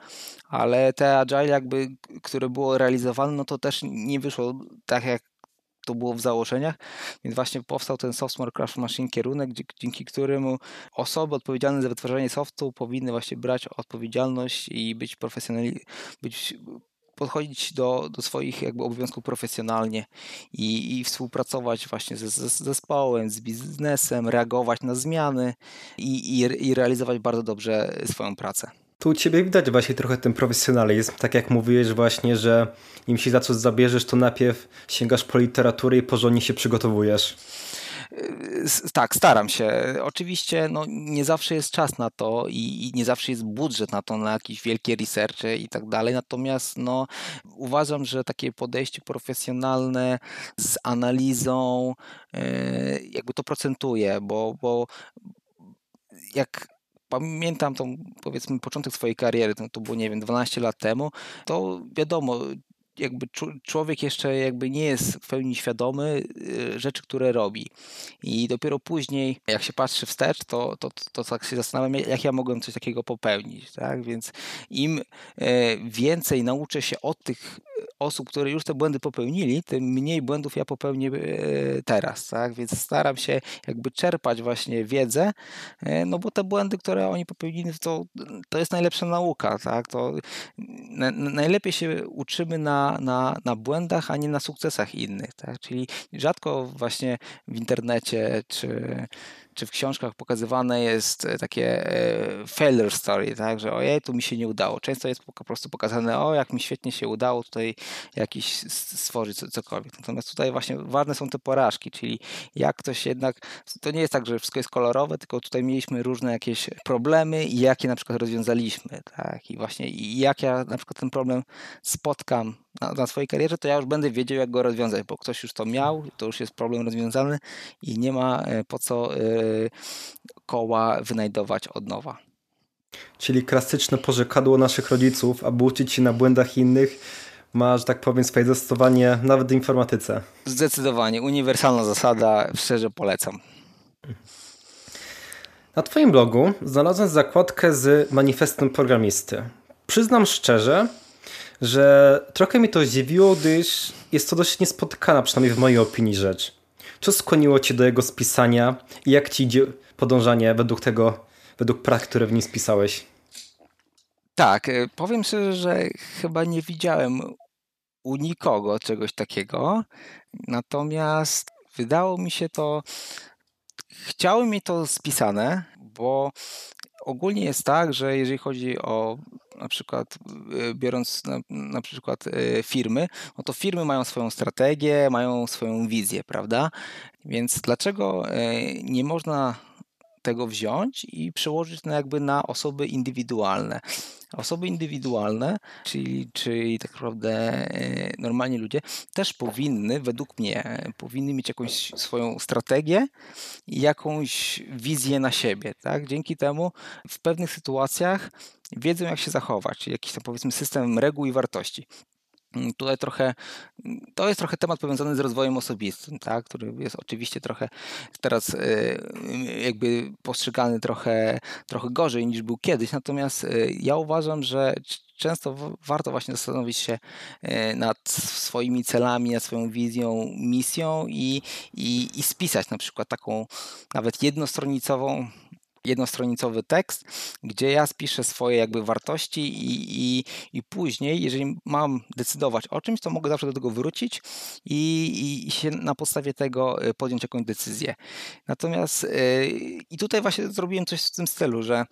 ale te Agile jakby, które było realizowane, no to też nie wyszło tak jak to było w założeniach, więc właśnie powstał ten Software Craft Machine kierunek, dzięki któremu osoby odpowiedzialne za wytwarzanie softu powinny właśnie brać odpowiedzialność i być profesjonalni, być podchodzić do, do swoich jakby obowiązków profesjonalnie i, i współpracować właśnie ze, z zespołem, z biznesem, reagować na zmiany i, i, i realizować bardzo dobrze swoją pracę. Tu u ciebie widać właśnie trochę ten profesjonalizm. Tak jak mówiłeś właśnie, że im się za coś zabierzesz, to najpierw sięgasz po literaturę i porządnie się przygotowujesz. Tak, staram się. Oczywiście no, nie zawsze jest czas na to i, i, nie zawsze jest budżet na to, na jakieś wielkie researche i tak dalej. Natomiast no, uważam, że takie podejście profesjonalne z analizą yy, jakby to procentuje, bo, bo jak pamiętam tą, powiedzmy, początek swojej kariery, to, to było, nie wiem, 12 lat temu, to wiadomo, jakby człowiek jeszcze jakby nie jest w pełni świadomy y, rzeczy, które robi. I dopiero później, jak się patrzy wstecz, to, to, to, tak się zastanawiam, jak ja mogłem coś takiego popełnić. Tak? Więc im e, więcej nauczę się od tych osób, które już te błędy popełnili, tym mniej błędów ja popełnię e, teraz, tak? Więc staram się jakby czerpać właśnie wiedzę, e, no bo te błędy, które oni popełnili, to, to jest najlepsza nauka, tak? To na, najlepiej się uczymy na, na, na błędach, a nie na sukcesach innych, tak? Czyli rzadko właśnie w internecie czy czy w książkach pokazywane jest e, takie e, failure story, tak, że ojej, tu mi się nie udało. Często jest po prostu pokazane, o jak mi świetnie się udało tutaj jakiś stworzyć cokolwiek. Natomiast tutaj właśnie ważne są te porażki, czyli jak ktoś jednak, to nie jest tak, że wszystko jest kolorowe, tylko tutaj mieliśmy różne jakieś problemy i jakie na przykład rozwiązaliśmy, tak, i właśnie i jak ja na przykład ten problem spotkam na, na, swojej karierze, to ja już będę wiedział, jak go rozwiązać, bo ktoś już to miał, to już jest problem rozwiązany i nie ma e, po co koła wynajdować od nowa. Czyli klasyczne porzekadło naszych rodziców, aby uczyć się na błędach innych, ma, że tak powiem, swoje zastosowanie nawet w informatyce. Zdecydowanie. Uniwersalna zasada, szczerze polecam. Na Twoim blogu znalazłem zakładkę z manifestem programisty. Przyznam szczerze, że trochę mnie to zdziwiło, gdyż jest to dość niespotykana, przynajmniej w mojej opinii, rzecz. Co skłoniło cię do jego spisania i jak ci idzie podążanie według tego, według prac, które w nim spisałeś? Tak, y, powiem szczerze, że chyba nie widziałem u nikogo czegoś takiego, natomiast wydało mi się to, chciałem mieć to spisane, bo ogólnie jest tak, że jeżeli chodzi o na przykład y, biorąc na, na, przykład y, firmy, no to firmy mają swoją strategię, mają swoją wizję, prawda? Więc dlaczego y, nie można tego wziąć i przełożyć na jakby na osoby indywidualne. Osoby indywidualne, czyli, czyli tak naprawdę e, normalni ludzie, też powinny, według mnie, powinny mieć jakąś swoją strategię i jakąś wizję na siebie. Tak? Dzięki temu w pewnych sytuacjach wiedzą, jak się zachować, jakiś tam powiedzmy system reguł i wartości. Mm, tutaj trochę, mm, to jest trochę temat powiązany z rozwojem osobistym, tak, który jest oczywiście trochę teraz e, jakby postrzegany trochę, trochę gorzej niż był kiedyś, natomiast e, ja uważam, że często warto właśnie zastanowić się e, nad swoimi celami, nad swoją wizją, misją i, i, i spisać na przykład taką nawet jednostronicową jednostronicowy tekst, gdzie ja spiszę swoje jakby wartości i, i, i później, jeżeli mam decydować o czymś, to mogę zawsze do tego wrócić i, i się na podstawie tego y, podjąć jakąś decyzję. Natomiast yy, i tutaj właśnie zrobiłem coś w tym stylu, że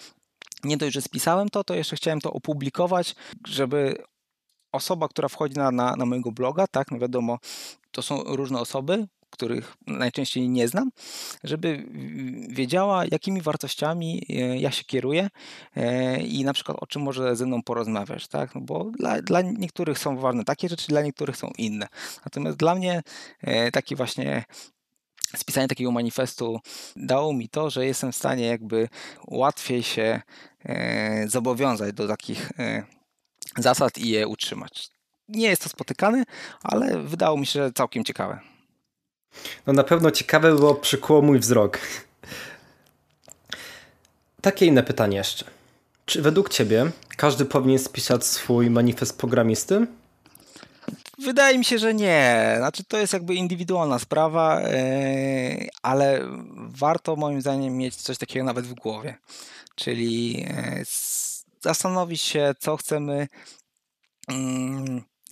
nie dość, że spisałem to, to jeszcze chciałem to opublikować, żeby osoba, która wchodzi na, na, na mojego bloga, tak, no wiadomo, to są różne osoby, których najczęściej nie znam, żeby wiedziała, jakimi wartościami e, ja się kieruję e, i na przykład o czym może ze mną porozmawiać, tak? No bo dla, dla niektórych są ważne takie rzeczy, dla niektórych są inne. Natomiast dla mnie e, taki właśnie spisanie takiego manifestu dało mi to, że jestem w stanie jakby łatwiej się zobowiązać do takich zasad i je utrzymać. Nie jest to spotykane, ale wydało mi się całkiem ciekawe. No na pewno ciekawe było, przykuło mój wzrok. Takie inne pytanie jeszcze. Czy według ciebie każdy powinien spisać swój manifest programisty? Wydaje mi się, że nie. Znaczy, to jest jakby indywidualna sprawa, yy, ale warto moim zdaniem mieć coś takiego nawet w głowie. Czyli yy, zastanowić się, co chcemy yy,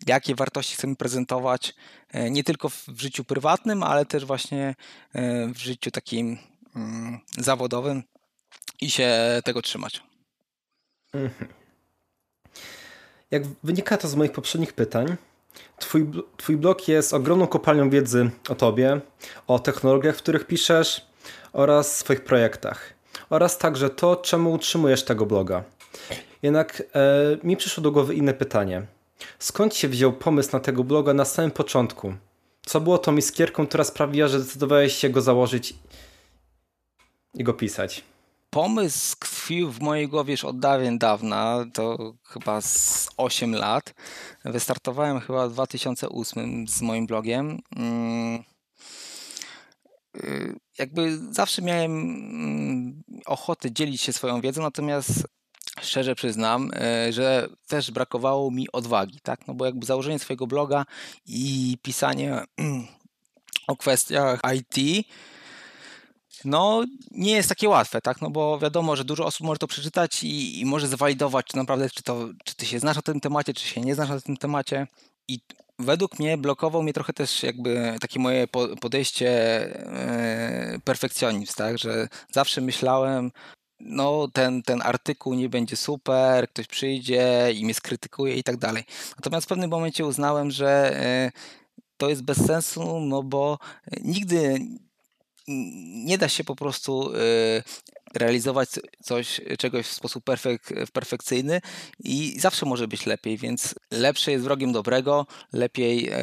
jakie wartości chcemy prezentować e, nie tylko w życiu prywatnym, ale też właśnie e, w życiu takim mm, zawodowym i się tego trzymać. Mhm. Jak wynika to z moich poprzednich pytań, twój, twój blog jest ogromną kopalnią wiedzy o tobie, o technologiach, w których piszesz oraz swoich projektach. Oraz także to, czemu utrzymujesz tego bloga. Jednak e, mi przyszło do głowy inne pytanie. Skąd się wziął pomysł na tego bloga na samym początku? Co było tą iskierką, która sprawiła, że zdecydowałeś się go założyć i go pisać? Pomysł tkwił w mojej głowie już od dawien dawna, to chyba z 8 lat. Wystartowałem chyba w 2008 z moim blogiem. Mm, y, jakby zawsze miałem mm, ochotę dzielić się swoją wiedzą, natomiast szczerze przyznam, e, że też brakowało mi odwagi, tak? No bo jakby założenie swojego bloga i pisanie o kwestiach IT no nie jest takie łatwe, tak? No bo wiadomo, że dużo osób może to przeczytać i, i może zwalidować, czy naprawdę, czy, to, czy ty się znasz na tym temacie, czy się nie znasz na tym temacie. I według mnie blokował mnie trochę też jakby takie moje podejście e, perfekcjonizm, tak? Że zawsze myślałem, no ten, ten artykuł nie będzie super, ktoś przyjdzie i mnie skrytykuje i tak dalej. Natomiast w pewnym momencie uznałem, że e, to jest bez sensu, no bo nigdy nie da się po prostu e, realizować coś, czegoś w sposób perfek, perfekcyjny i zawsze może być lepiej, więc lepsze jest wrogiem dobrego, lepiej e,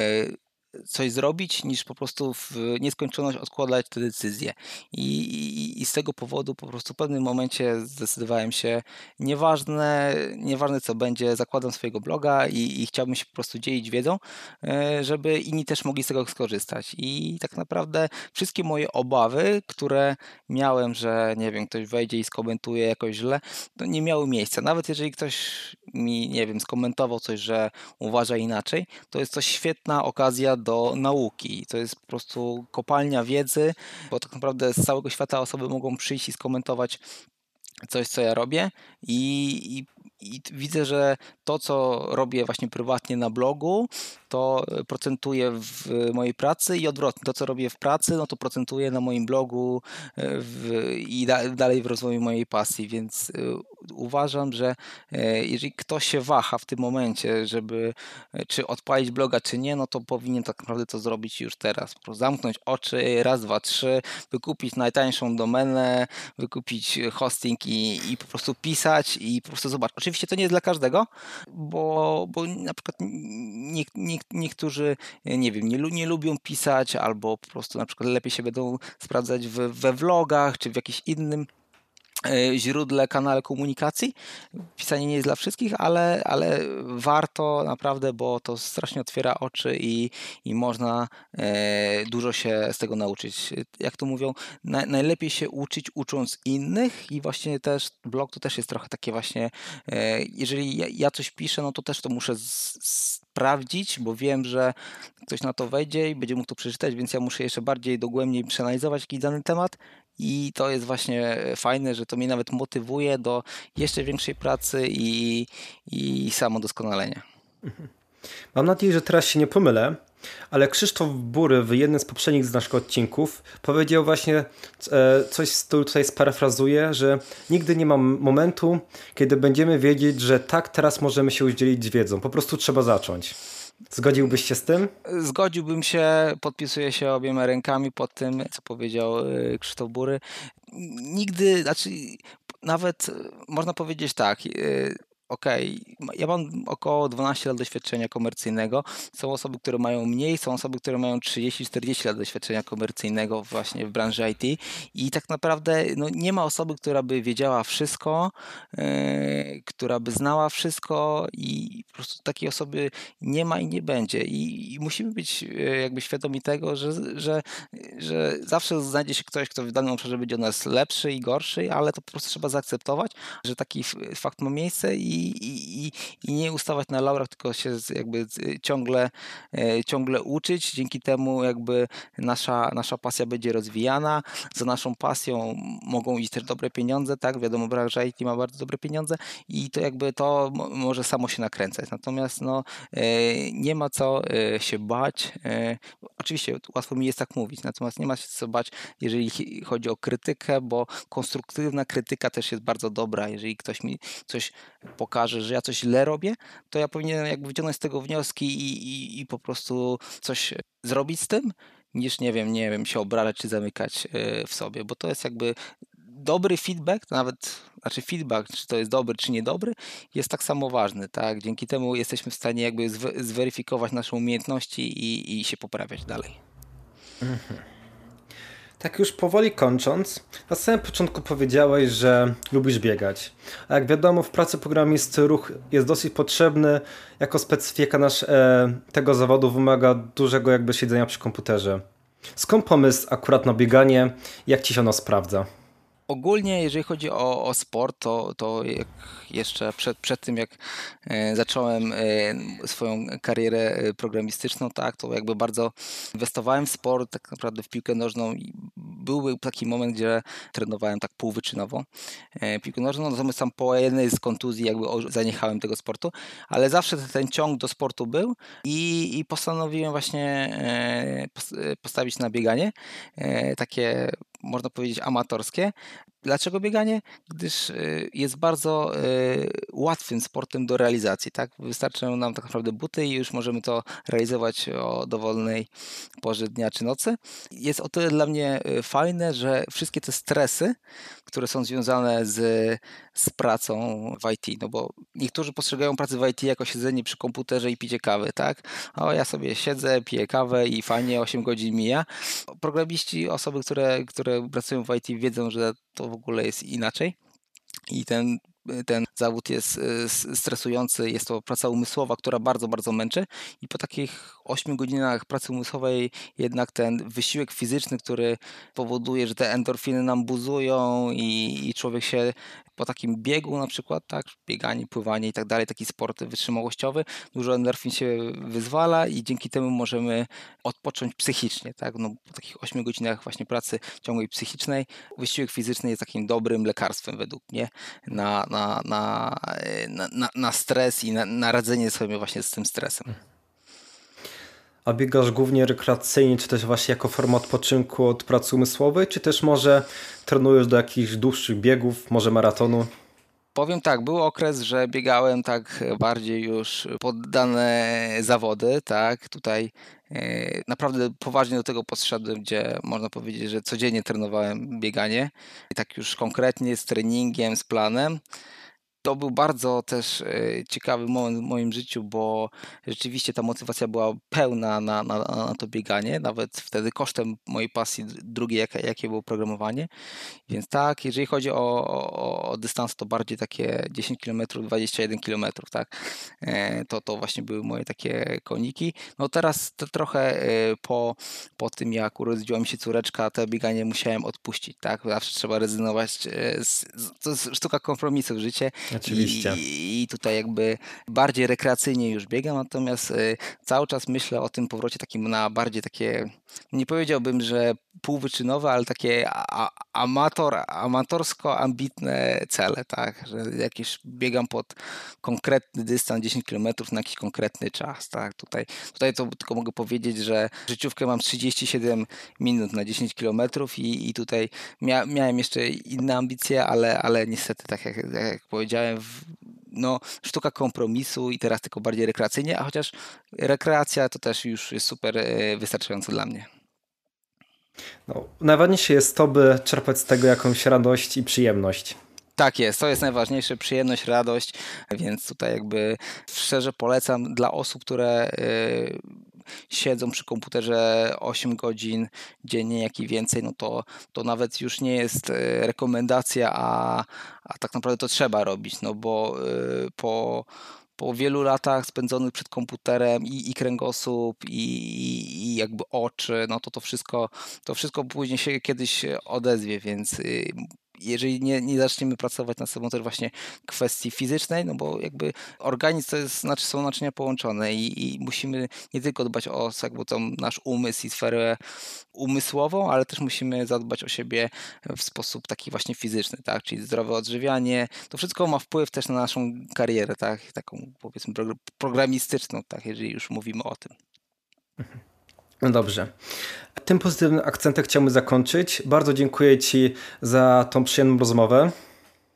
coś zrobić, niż po prostu w nieskończoność odkładać te decyzje. I, i, I, z tego powodu po prostu w pewnym momencie zdecydowałem się, nieważne, nieważne co będzie, zakładam swojego bloga i, i chciałbym się po prostu dzielić wiedzą, e, żeby inni też mogli z tego skorzystać. I tak naprawdę wszystkie moje obawy, które miałem, że nie wiem, ktoś wejdzie i skomentuje jakoś źle, to nie miały miejsca. Nawet jeżeli ktoś mi, nie wiem, skomentował coś, że uważa inaczej, to jest to świetna okazja do nauki. To jest po prostu kopalnia wiedzy, bo tak naprawdę z całego świata osoby mogą przyjść i skomentować coś, co ja robię i, i, i, widzę, że to, co robię właśnie prywatnie na blogu, to procentuję w mojej pracy i odwrotnie. To, co robię w pracy, no to procentuję na moim blogu e, w, i da, dalej w rozwoju mojej pasji, więc e, uważam, że e, jeżeli ktoś się waha w tym momencie, żeby czy odpalić bloga, czy nie, no to powinien tak naprawdę to zrobić już teraz. Po prostu zamknąć oczy, raz, dwa, trzy, wykupić najtańszą domenę, wykupić hosting i, i po prostu pisać i po prostu zobaczyć. Oczywiście to nie jest dla każdego, bo, bo na przykład nie, nie, niektórzy, e, nie wiem, nie, nie lubią pisać, albo po prostu na przykład lepiej się będą sprawdzać w, we vlogach, czy w jakimś innym E, źródle, kanale komunikacji. Pisanie nie jest dla wszystkich, ale, ale warto naprawdę, bo to strasznie otwiera oczy i, i można e, dużo się z tego nauczyć. Jak to mówią, na, najlepiej się uczyć ucząc innych i właśnie też blog to też jest trochę takie właśnie, e, jeżeli ja, ja, coś piszę, no to też to muszę z, sprawdzić, bo wiem, że ktoś na to wejdzie i będzie mógł to przeczytać, więc ja muszę jeszcze bardziej dogłębniej przeanalizować jakiś dany temat i to jest właśnie fajne, że to mnie nawet motywuje do jeszcze większej pracy i, i samodoskonalenia. Mam nadzieję, że teraz się nie pomylę, ale Krzysztof Bury w jednym z poprzednich z naszych odcinków powiedział właśnie e, coś, co tutaj sparafrazuję, że nigdy nie ma momentu, kiedy będziemy wiedzieć, że tak, teraz możemy się udzielić wiedzą. Po prostu trzeba zacząć. Zgodziłbyś się z tym? Zgodziłbym się, podpisuję się obiema rękami pod tym, co powiedział e, Krzysztof Bury. Nigdy, znaczy nawet można powiedzieć tak, okay, ja mam około 12 lat doświadczenia komercyjnego. Są osoby, które mają mniej, są osoby, które mają 30-40 lat doświadczenia komercyjnego właśnie w branży IT i tak naprawdę no, nie ma osoby, która by wiedziała wszystko, yy, która by znała wszystko i po prostu takiej osoby nie ma i nie będzie. I, i musimy być yy, jakby świadomi tego, że, że, że zawsze znajdzie się ktoś, kto w danym obszarze będzie od nas lepszy i gorszy, ale to po prostu trzeba zaakceptować, że taki fakt ma miejsce i i, i, nie ustawać na laurach, tylko się jakby ciągle, e, ciągle uczyć. Dzięki temu jakby nasza, nasza pasja będzie rozwijana. Za naszą pasją mogą iść też dobre pieniądze, tak? Wiadomo, branża IT ma bardzo dobre pieniądze i to jakby to może samo się nakręcać. Natomiast no, e, nie ma co się bać. Oczywiście łatwo mi jest tak mówić, natomiast nie ma się co bać, jeżeli chodzi o krytykę, bo konstruktywna krytyka też jest bardzo dobra. Jeżeli ktoś mi coś pokaże, że ja coś źle robię, to ja powinienem jakby wyciągnąć z tego wnioski i, i, i po prostu coś zrobić z tym, niż nie wiem, nie wiem, się obrażać czy zamykać e, w sobie, bo to jest jakby dobry feedback, to nawet, znaczy feedback, czy to jest dobry, czy niedobry, jest tak samo ważny, tak? Dzięki temu jesteśmy w stanie jakby zweryfikować nasze umiejętności i, i się poprawiać dalej. Mhm. Tak już powoli kończąc, na samym początku powiedziałeś, że lubisz biegać. A jak wiadomo, w pracy programisty ruch jest dosyć potrzebny. Jako specyfika nasz, e, tego zawodu wymaga dużego jakby siedzenia przy komputerze. Skąd pomysł akurat na bieganie? Jak ci się ono sprawdza? Ogólnie, jeżeli chodzi o, o sport, to, to jeszcze przed, przed tym, jak e, zacząłem e, swoją karierę e, programistyczną, tak, to jakby bardzo inwestowałem w sport, tak naprawdę w piłkę nożną byłby taki moment, gdzie trenowałem tak półwyczynowo piłkę nożną, natomiast tam po jednej z kontuzji jakby zaniechałem tego sportu, ale zawsze ten ciąg do sportu był i, i postanowiłem właśnie postawić na bieganie, takie można powiedzieć amatorskie. Dlaczego bieganie? Gdyż y, jest bardzo y, łatwym sportem do realizacji. Tak? Wystarczą nam tak naprawdę buty i już możemy to realizować o dowolnej porze dnia czy nocy. Jest o tyle dla mnie y, fajne, że wszystkie te stresy, które są związane z, z pracą w IT, no bo niektórzy postrzegają pracę w IT jako siedzenie przy komputerze i picie kawy, tak? O, ja sobie siedzę, piję kawę i fajnie 8 godzin mija. Programiści, osoby, które, które pracują w IT wiedzą, że to w ogóle jest inaczej. I ten ten zawód jest e, stresujący, jest to praca umysłowa, która bardzo, bardzo męczy i po takich 8 godzinach pracy umysłowej jednak ten wysiłek fizyczny, który powoduje, że te endorfiny nam buzują i, i człowiek się po takim biegu na przykład, tak, bieganie, pływanie i tak dalej, taki sport wytrzymałościowy, dużo endorfin się wyzwala i dzięki temu możemy odpocząć psychicznie, tak, no po takich 8 godzinach właśnie pracy ciągłej psychicznej wysiłek fizyczny jest takim dobrym lekarstwem według mnie na, na, na, na, na stres i na, na radzenie sobie właśnie z tym stresem. A biegasz głównie rekreacyjnie, czy też właśnie jako forma odpoczynku od pracy umysłowej, czy też może trenujesz do jakichś dłuższych biegów, może maratonu? Powiem tak, był okres, że biegałem tak bardziej już poddane zawody, tak, tutaj e, naprawdę poważnie do tego podszedłem, gdzie można powiedzieć, że codziennie trenowałem bieganie, tak już konkretnie z treningiem, z planem. To był bardzo też e, ciekawy moment w moim życiu, bo rzeczywiście ta motywacja była pełna na, na, na to bieganie, nawet wtedy kosztem mojej pasji drugiej, jakie, jakie było programowanie. Więc tak, jeżeli chodzi o, o, o dystans, to bardziej takie 10 km, 21 km, tak? E, to, to właśnie były moje takie koniki. No teraz trochę e, po, po tym, jak urodziła mi się córeczka, to bieganie musiałem odpuścić, tak? Zawsze trzeba rezygnować, z, to jest sztuka kompromisu w życie. Oczywiście. I, I, tutaj jakby bardziej rekreacyjnie już biegam, natomiast y, cały czas myślę o tym powrocie takim na bardziej takie, nie powiedziałbym, że półwyczynowe, ale takie amator, amatorsko ambitne cele, tak, że jakieś biegam pod konkretny dystans 10 km na jakiś konkretny czas, tak, tutaj, tutaj to tylko mogę powiedzieć, że życiówkę mam 37 minut na 10 km i, i tutaj mia, miałem jeszcze inne ambicje, ale, ale niestety, tak jak, jak powiedziałem, no, sztuka kompromisu i teraz tylko bardziej rekreacyjnie, a chociaż rekreacja to też już jest super e, wystarczająco dla mnie. No, najważniejsze jest to, by czerpać z tego jakąś radość i przyjemność. Tak jest, to jest najważniejsze, przyjemność, radość, więc tutaj jakby szczerze polecam dla osób, które y, siedzą przy komputerze 8 godzin dziennie, jak i więcej, no to, to nawet już nie jest y, rekomendacja, a, a tak naprawdę to trzeba robić, no bo y, po po wielu latach spędzonych przed komputerem i, i kręgosłup i, i, jakby oczy, no to to wszystko, to wszystko później się kiedyś odezwie, więc y, jeżeli nie, nie zaczniemy pracować nad sobą też właśnie kwestii fizycznej, no bo jakby organizm to jest, znaczy są naczynia połączone i, i musimy nie tylko dbać o jakby nasz umysł i sferę umysłową, ale też musimy zadbać o siebie w sposób taki właśnie fizyczny, tak, czyli zdrowe odżywianie, to wszystko ma wpływ też na naszą karierę, tak, taką powiedzmy programistyczną, tak, jeżeli już mówimy o tym. No dobrze. Tym pozytywnym akcentem chciałbym zakończyć. Bardzo dziękuję Ci za tą przyjemną rozmowę.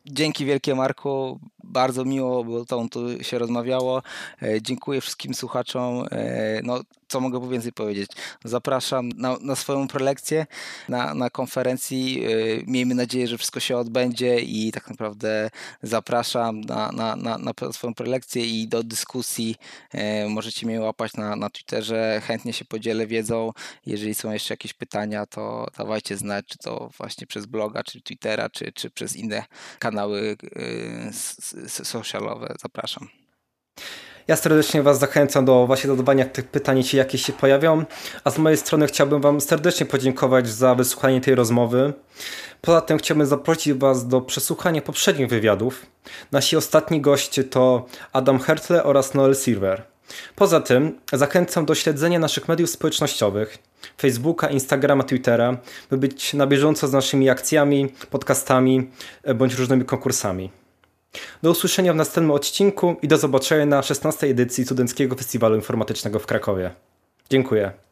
Dzięki wielkie Marku, bardzo miło było tą tu się rozmawiało. E, dziękuję wszystkim słuchaczom. E, no, co mogę więcej powiedzieć? Zapraszam na, na swoją prelekcję na, na konferencji. E, miejmy nadzieję, że wszystko się odbędzie i tak naprawdę zapraszam na, na, na, na swoją prelekcję i do dyskusji. Możecie mnie łapać na, na Twitterze. Chętnie się podzielę wiedzą. Jeżeli są jeszcze jakieś pytania, to dawajcie znać, czy to właśnie przez bloga, czy Twittera, czy, czy przez inne kanały socialowe. Zapraszam. Ja serdecznie Was zachęcam do właśnie zadawania tych pytań, jeśli jakieś się pojawią. A z mojej strony chciałbym Wam serdecznie podziękować za wysłuchanie tej rozmowy. Poza tym chciałbym zaprosić Was do przesłuchania poprzednich wywiadów. Nasi ostatni goście to Adam Hertle oraz Noel Silver. Poza tym zachęcam do śledzenia naszych mediów społecznościowych Facebooka, Instagrama, Twittera, by być na bieżąco z naszymi akcjami, podcastami bądź różnymi konkursami. Do usłyszenia w następnym odcinku i do zobaczenia na 16 edycji Studenckiego Festiwalu Informatycznego w Krakowie. Dziękuję.